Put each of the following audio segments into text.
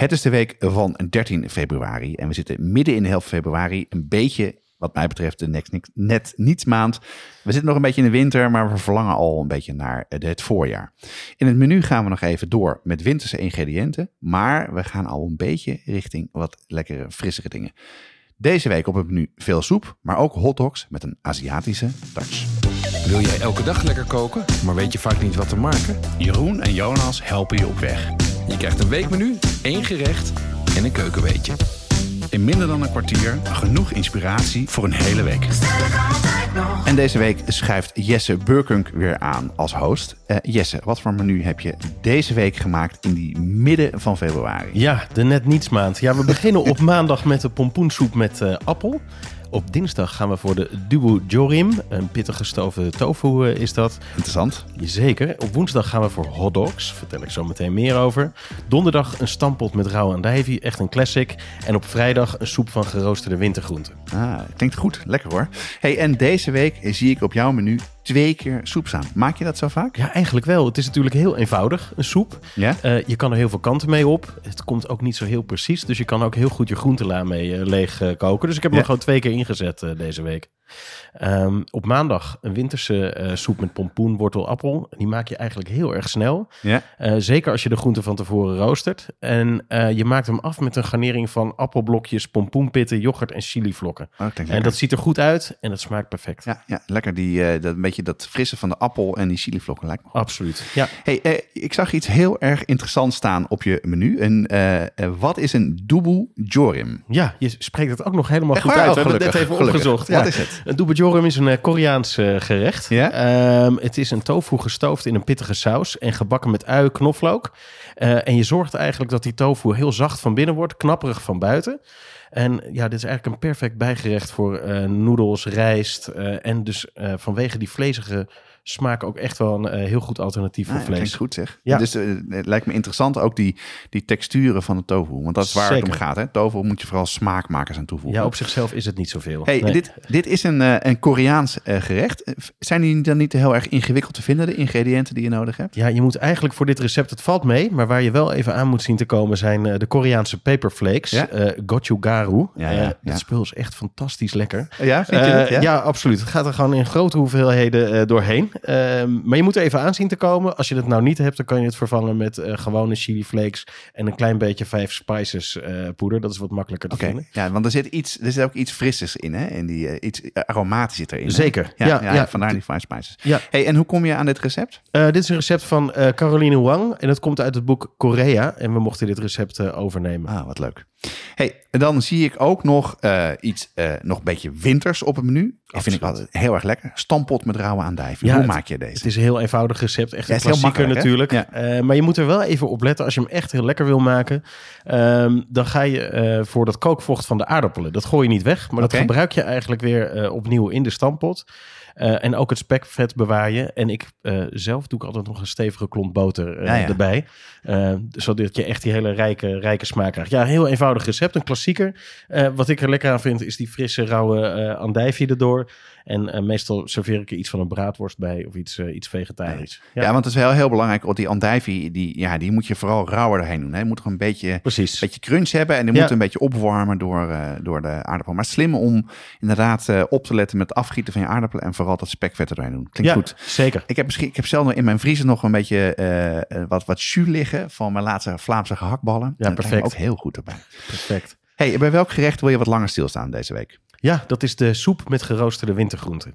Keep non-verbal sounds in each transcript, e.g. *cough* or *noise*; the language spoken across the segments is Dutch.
Het is de week van 13 februari en we zitten midden in de helft februari. Een beetje, wat mij betreft, de next, net niets maand. We zitten nog een beetje in de winter, maar we verlangen al een beetje naar het voorjaar. In het menu gaan we nog even door met winterse ingrediënten, maar we gaan al een beetje richting wat lekkere, frissere dingen. Deze week op het menu veel soep, maar ook hotdogs met een Aziatische touch. Wil jij elke dag lekker koken, maar weet je vaak niet wat te maken? Jeroen en Jonas helpen je op weg. Je krijgt een weekmenu, één gerecht en een keukenweetje. In minder dan een kwartier genoeg inspiratie voor een hele week. En deze week schuift Jesse Burkunk weer aan als host. Eh, Jesse, wat voor menu heb je deze week gemaakt in die midden van februari? Ja, de net niets maand. Ja, we beginnen op *laughs* maandag met de pompoensoep met eh, appel. Op dinsdag gaan we voor de dubu jorim. Een pittig gestoofde tofu eh, is dat. Interessant. Zeker. Op woensdag gaan we voor hotdogs. Vertel ik zo meteen meer over. Donderdag een stampot met rauwe andijvie. Echt een classic. En op vrijdag een soep van geroosterde wintergroenten. Ah, klinkt goed. Lekker hoor. Hey, en deze week zie ik op jouw menu twee keer soep staan. Maak je dat zo vaak? Ja, eigenlijk wel. Het is natuurlijk heel eenvoudig, een soep. Ja? Eh, je kan er heel veel kanten mee op. Het komt ook niet zo heel precies. Dus je kan ook heel goed je groentela mee eh, leeg eh, koken. Dus ik heb hem Ja. gewoon twee keer ingezet deze week. Ehm, op maandag een winterse eh, soep met pompoen, wortel, appel. Die maak je eigenlijk heel erg snel. Ja? Eh, zeker als je de groenten van tevoren roostert. En eh, je maakt hem af met een garnering van appelblokjes, pompoenpitten, yoghurt en chilivlokken. Oh, En lekker. dat ziet er goed uit en dat smaakt perfect. Ja, ja, lekker. Die, dat, een beetje dat frisse van de appel en die chilivlokken lijkt me. Absoluut. Ja. Hey, ik zag iets heel erg interessants staan op je menu. En, wat is een dubu jorim? ja, je spreekt het ook nog helemaal Echt goed uit. Oh, We hebben het net even gelukkig. opgezocht. Wat is het? Een dubajorum is een eh, Koreaans eh, gerecht. Ja? Ehm, het is een tofu gestoofd in een pittige saus en gebakken met ui, knoflook. Eh, en je zorgt eigenlijk dat die tofu heel zacht van binnen wordt, knapperig van buiten. En ja, dit is eigenlijk een perfect bijgerecht voor eh noedels, rijst. eh, en dus eh, vanwege die vlezige smaak ook echt wel een heel goed alternatief voor Ah, ja, vlees. klinkt goed zeg. Ja. Dus het lijkt me interessant ook die, die texturen van de tofu. Want dat is waar het om gaat. Hè? Tofu moet je vooral smaakmakers aan toevoegen. Ja, op zichzelf is het niet zoveel. Hey, Nee. dit, dit is een, een Koreaans gerecht. Zijn die dan niet heel erg ingewikkeld te vinden, de ingrediënten die je nodig hebt? Ja, je moet eigenlijk voor dit recept, het valt mee, maar waar je wel even aan moet zien te komen zijn de Koreaanse paperflakes, Ja? eh Ja, ja, Eh, ja. Dat spul is echt fantastisch lekker. Ja, vind je Eh, dat? Ja? ja? absoluut. Het gaat er gewoon in grote hoeveelheden eh, doorheen. Ehm, maar je moet er even aan zien te komen. Als je het nou niet hebt, dan kan je het vervangen met gewone chili flakes en een klein beetje vijf spices poeder. Dat is wat makkelijker te vinden. ja, want er zit, iets, er zit ook iets frissers in, hè? En die, iets aromatisch zit erin. Zeker, Ja, ja, vandaar die five spices. Ja. Hey, en hoe kom je aan dit recept? Dit is een recept van Caroline Wang en het komt uit het boek Korea. En we mochten dit recept overnemen. Ah, wat leuk. Hey, en dan zie ik ook nog eh, iets, eh, nog een beetje winters op het menu. Dat vind ik altijd heel erg lekker. Stampot met rauwe aandijvie. Ja, Hoe het- maak je deze? Het is een heel eenvoudig recept. Echt Ja, een klassieker natuurlijk. Ja. Eh, maar je moet er wel even op letten. Als je hem echt heel lekker wil maken. ehm, dan ga je voor dat kookvocht van de aardappelen. Dat gooi je niet weg. Maar dat gebruik je eigenlijk weer opnieuw in de stampot. Eh, en ook het spekvet bewaar je. En ik eh, zelf doe ik altijd nog een stevige klont boter eh, Ja, ja. erbij. Zodat je echt die hele rijke, rijke smaak krijgt. Ja, heel eenvoudig recept. Een klassieker. Wat ik er lekker aan vind is die frisse rauwe andijvie erdoor. En meestal serveer ik er iets van een braadworst bij. Of iets, iets vegetarisch. Ja. want het is wel heel belangrijk. Want die andijvie, die, ja, die moet je vooral rauwer doorheen doen. Hè. Je moet gewoon een beetje, Precies. een beetje crunch hebben. En die moet een beetje opwarmen door, door de aardappel. Maar slim om inderdaad op te letten met het afgieten van je aardappelen. En vooral dat spekvet er doorheen doen. Klinkt ja, goed. zeker. Ik heb, misschien, ik heb zelf nog in mijn vriezer nog een beetje eh, eh, wat, wat jus liggen van mijn laatste Vlaamse gehaktballen. En me perfect. ook heel goed erbij. Perfect. Hey, bij welk gerecht wil je wat langer stilstaan deze week? Ja, dat is de soep met geroosterde wintergroenten.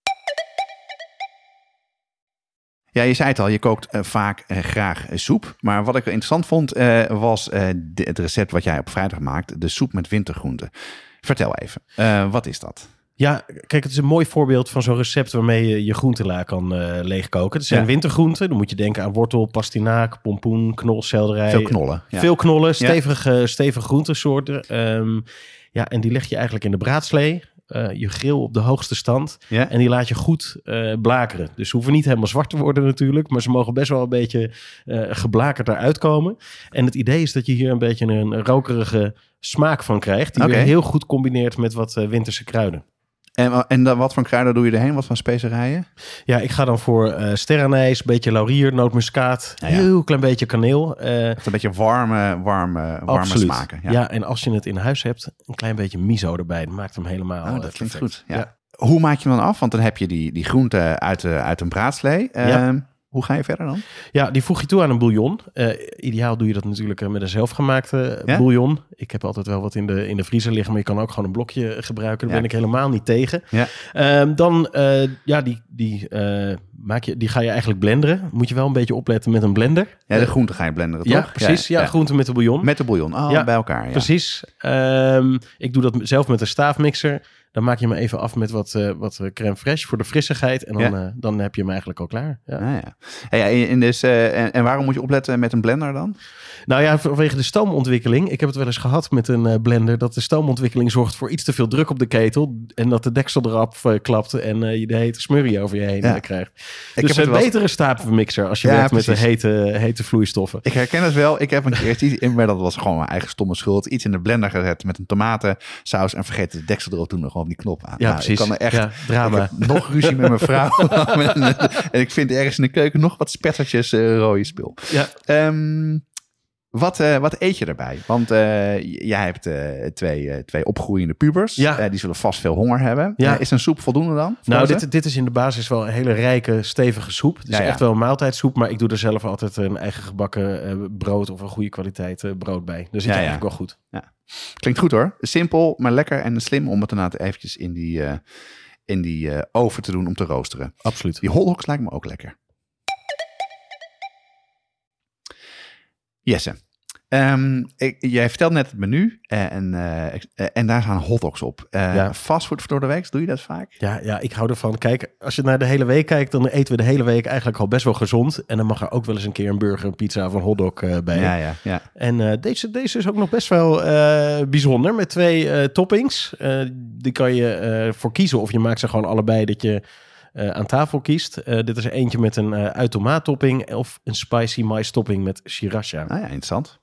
Ja, je zei het al, je kookt eh, vaak eh, graag eh, soep. Maar wat ik interessant vond, was de- het recept wat jij op vrijdag maakt. De soep met wintergroenten. Vertel even, wat is dat? Ja, kijk, het is een mooi voorbeeld van zo'n recept waarmee je je groentela kan leegkoken. Het zijn Ja. wintergroenten. Dan moet je denken aan wortel, pastinaak, pompoen, knolselderij. Veel knollen. Ja. Veel knollen, stevige, stevige groentesoorten. Ehm, ja, en die leg je eigenlijk in de braadslee. Eh, je grill op de hoogste stand. Ja. En die laat je goed eh, blakeren. Dus ze hoeven niet helemaal zwart te worden natuurlijk. Maar ze mogen best wel een beetje eh geblakerd eruit komen. En het idee is dat je hier een beetje een rokerige smaak van krijgt. Die weer heel goed combineert met wat winterse kruiden. En, en dan, wat voor kruiden doe je erheen? Wat voor specerijen? Ja, ik ga dan voor eh sterrenijs, een beetje laurier, nootmuskaat, Ja, ja. heel klein beetje kaneel. eh, Echt een beetje warme, warme, warme smaken. Ja. Ja. en als je het in huis hebt, een klein beetje miso erbij. Dat maakt hem helemaal Oh, eh, dat klinkt perfect. goed. Ja. Hoe maak je hem dan af? Want dan heb je die, die groenten uit, de, uit een braadslee. Ja. Hoe ga je verder dan? Ja, die voeg je toe aan een bouillon. Eh, ideaal doe je dat natuurlijk eh, met een zelfgemaakte Ja? bouillon. Ik heb altijd wel wat in de, in de vriezer liggen, maar je kan ook gewoon een blokje gebruiken. Daar Ja. ben ik helemaal niet tegen. Ja. Ehm, dan, eh, ja, die, die, eh, maak je, die ga je eigenlijk blenderen. Moet je wel een beetje opletten met een blender. Ja, de groenten ga je blenderen, Ja, toch? precies. Ja, groenten met de bouillon. Met de bouillon. Oh, Ja, bij elkaar. Ja. Precies. Ehm, ik doe dat zelf met een staafmixer. Dan maak je hem even af met wat, eh, wat eh, crème fraîche voor de frissigheid. En dan, Ja. eh, dan heb je hem eigenlijk al klaar. Ja. Ah, ja. Hey, ja, en, dus, en, en waarom moet je opletten met een blender dan? Nou ja, vanwege de stoomontwikkeling. Ik heb het wel eens gehad met een blender. Dat de stoomontwikkeling zorgt voor iets te veel druk op de ketel. En dat de deksel erop eh, klapt. En je de hete smurrie over je heen krijgt. Ik dus heb een betere staafmixer als je werkt met de hete, hete vloeistoffen. Ik herken het wel. Ik heb een keer iets, in- maar dat was gewoon mijn eigen stomme schuld. Iets in de blender gezet met een tomatensaus en vergeten de deksel erop toen nog gewoon die knop aan. Ja, Nou, precies. Ik kan er echt Ja, drama. Nog ruzie met mijn vrouw. *laughs* *laughs* en ik vind ergens in de keuken nog wat spettertjes eh, rode spul. Ja. Ehm, wat, eh, wat eet je erbij? Want eh, jij hebt eh, twee, twee opgroeiende pubers. Ja. Die zullen vast veel honger hebben. Ja. Is een soep voldoende dan? Nou, ze? dit, dit is in de basis wel een hele rijke, stevige soep. Het is Ja, echt wel een maaltijdsoep, maar ik doe er zelf altijd een eigen gebakken brood of een goede kwaliteit brood bij. Dus zit Ja, je ja. eigenlijk wel goed. Klinkt goed hoor. Simpel, maar lekker en slim om het daarna eventjes in die, in die oven te doen om te roosteren. Absoluut. Die hotdogs lijkt me ook lekker. Jesse, ik, jij vertelt net het menu eh, en, eh, eh, en daar staan hotdogs op. Ja. Fastfood door de week, doe je dat vaak? Ja, ja, ik hou ervan. Kijk, als je naar de hele week kijkt, dan eten we de hele week eigenlijk al best wel gezond. En dan mag er ook wel eens een keer een burger, een pizza of een hotdog bij. Ja, ja, ja. En deze, deze is ook nog best wel bijzonder met twee toppings. Die kan je voor kiezen of je maakt ze gewoon allebei dat je eh, aan tafel kiest. Eh, dit is er eentje met een uh, uit topping of een spicy mais topping met sriracha. Nou ja, interessant.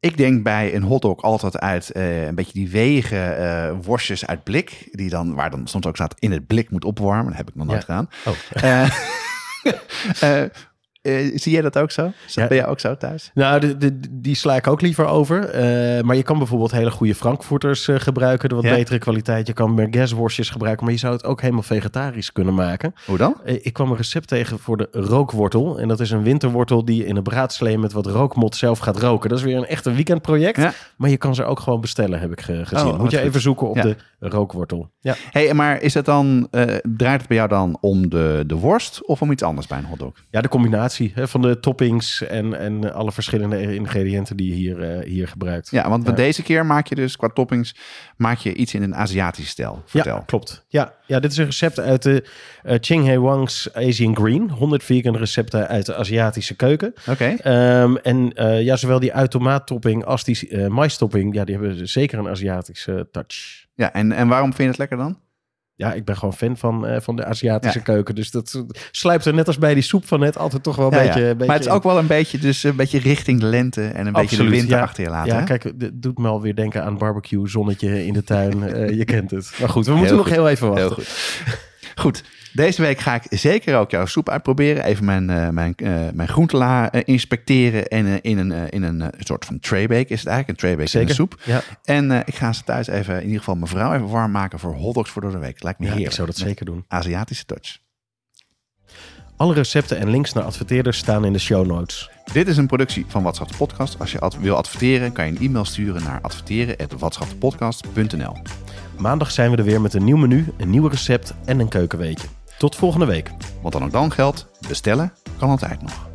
Ik denk bij een hotdog altijd uit eh, een beetje die wege eh, worstjes uit blik. Die dan, waar dan soms ook staat in het blik moet opwarmen. Dat heb ik nog nooit Ja. gedaan. Oh. Eh, *laughs* eh, zie jij dat ook zo? Ja. Ben jij ook zo thuis? Nou, de, de, die sla ik ook liever over. Eh, maar je kan bijvoorbeeld hele goede Frankfurters eh, gebruiken. De wat Ja. betere kwaliteit. Je kan merguezworstjes gebruiken. Maar je zou het ook helemaal vegetarisch kunnen maken. Hoe dan? Ik kwam een recept tegen voor de rookwortel. En dat is een winterwortel die je in een braadslee met wat rookmot zelf gaat roken. Dat is weer een echt een weekendproject. Ja. Maar je kan ze ook gewoon bestellen, heb ik ge- gezien. Oh, Moet je goed. even zoeken op de rookwortel. Ja. Hey, maar is het dan, draait het bij jou dan om de, de worst of om iets anders bij een hotdog? ja, de combinatie hè, van de toppings en, en alle verschillende ingrediënten die je hier, eh, hier gebruikt. Ja, want Ja. deze keer maak je dus qua toppings maak je iets in een Aziatische stijl. Vertel. Ja, klopt. Ja, ja, dit is een recept uit de eh Ching He Wang's Asian Green. 100 vegan recepten uit de Aziatische keuken. Oké. Ehm, en eh, ja, zowel die uit tomaattopping als die eh mais-topping, ja, die hebben zeker een Aziatische touch. Ja, en, en waarom vind je het lekker dan? Ja, ik ben gewoon fan van, eh, van de Aziatische Ja. keuken. Dus dat sluipt er net als bij die soep van net altijd toch wel een Ja, beetje, ja. beetje Maar het is ook wel een beetje, dus een beetje richting de lente en een beetje de winter achter je laten. Ja, hè? kijk, het doet me alweer denken aan barbecue, zonnetje in de tuin. *laughs* Eh, je kent het. Maar goed, we moeten Heel nog goed. heel even wachten. Heel goed. Goed, deze week ga ik zeker ook jouw soep uitproberen. Even mijn, eh, mijn, eh, mijn groentela eh, inspecteren. En in een, in een soort van traybake is het eigenlijk. Een traybake in een soep. Ja, En ik ga ze thuis even, in ieder geval mijn vrouw even warm maken voor hotdogs voor door de week. Lijkt me ja heerlijk. ik zou dat Met zeker doen. Aziatische touch. Alle recepten en links naar adverteerders staan in de show notes. Dit is een productie van Watschaf de Podcast. Als je ad- wil adverteren, kan je een e-mail sturen naar adverteren.watschaftepodcast.nl. Maandag zijn we er weer met een nieuw menu, een nieuw recept en een keukenweetje. Tot volgende week. Want dan ook dan geldt, bestellen kan altijd nog.